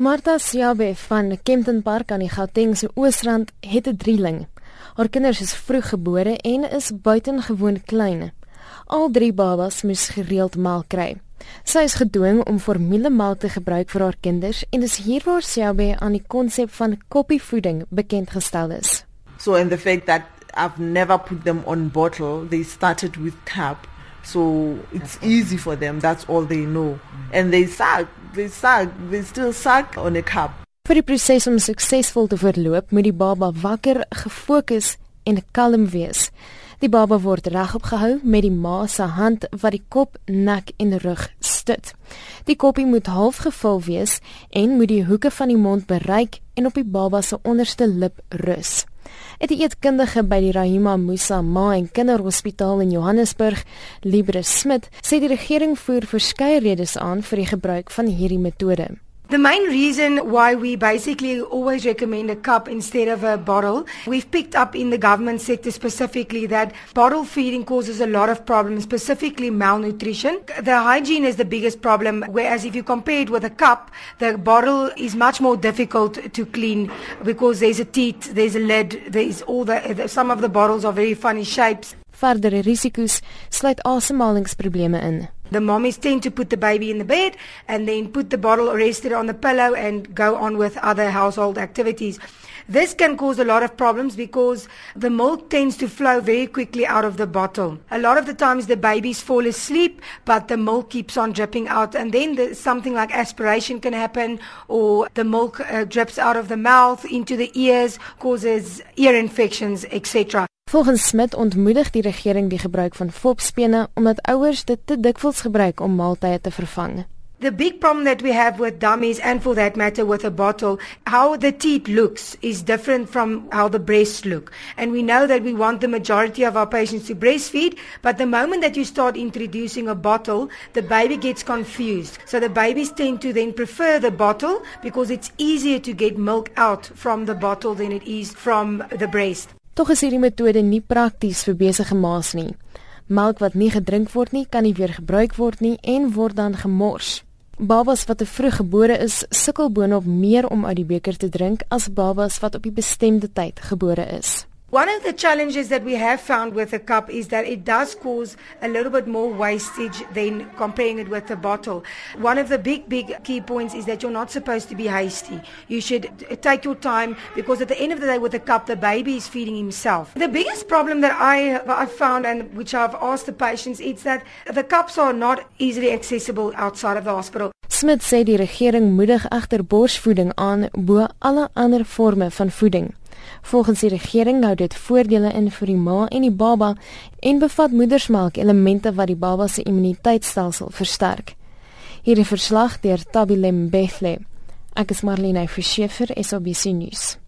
Martha Siabe van Kempton Park aan die Gautengse Oosrand het 'n drieling. Haar kinders is vroeg gebore en is buitengewoon klein. Al drie babas moes gereeld melk kry. Sy is gedwing om formulemelk te gebruik vir haar kinders en dis hier waar Siabe aan die konsep van koppievoeding bekend gestel is. So in the fact that I've never put them on bottle, they started with cup. So it's easy for them. That's all they know. And they suck. They suck. They still suck on a cup. Vir die proses om suksesvol te verloop, moet die baba wakker, gefokus en kalm wees. Die baba word regop gehou met die ma se hand wat die kop, nek en rug stut. Die koppie moet half gevul wees en moet die hoeke van die mond bereik en op die baba se onderste lip rus. 'n Dieetkundige by die Rahima Musa Ma en Kinderhospitaal in Johannesburg, Libre Smit, sê die regering voer verskeie redes aan vir die gebruik van hierdie metode. The main reason why we basically always recommend a cup instead of a bottle, we've picked up in the government sector specifically that bottle feeding causes a lot of problems, specifically malnutrition. The hygiene is the biggest problem, whereas if you compare it with a cup, the bottle is much more difficult to clean because there's a teat, there's a lid, there's all the, some of the bottles are very funny shapes. Verdere risiko's sluit asemhalingsprobleme in. The mommies tend to put the baby in the bed and then put the bottle or rest it on the pillow and go on with other household activities. This can cause a lot of problems because the milk tends to flow very quickly out of the bottle. A lot of the times the babies fall asleep, but the milk keeps on dripping out, and then the, something like aspiration can happen, or the milk uh, drips out of the mouth into the ears, causes ear infections, etc. Volgens Smit ontmoedig die regering die gebruik van fopspene omdat ouers dit te dikwels gebruik om maaltye te vervang. The big problem that we have with dummies and for that matter with a bottle, how the teat looks is different from how the breasts look. And we know that we want the majority of our patients to breastfeed, but the moment that you start introducing a bottle, the baby gets confused. So the babies tend to then prefer the bottle because it's easier to get milk out from the bottle than it is from the breast. Tog is hierdie metode nie prakties vir besige ma's nie. Melk wat nie gedrink word nie, kan nie weer gebruik word nie en word dan gemors. Babas wat te vroeg gebore is, sukkel boonop meer om uit die beker te drink as babas wat op die bestemde tyd gebore is. One of the challenges that we have found with a cup is that it does cause a little bit more wastage than comparing it with a bottle. One of the big, big key points is that you're not supposed to be hasty. You should take your time because at the end of the day with a cup, the baby is feeding himself. The biggest problem that I, I found and which I've asked the patients is that the cups are not easily accessible outside of the hospital. Smith sê die regering moedig egter borsvoeding aan bo alle ander forme van voeding. Volgens die regering hou dit voordele in vir die ma en die baba en bevat moedersmelk elemente wat die baba se immuniteitstelsel versterk. Hierdie verslag deur Tabilem Bethle. Ek is Marlene Verschiefer, SABC nuus.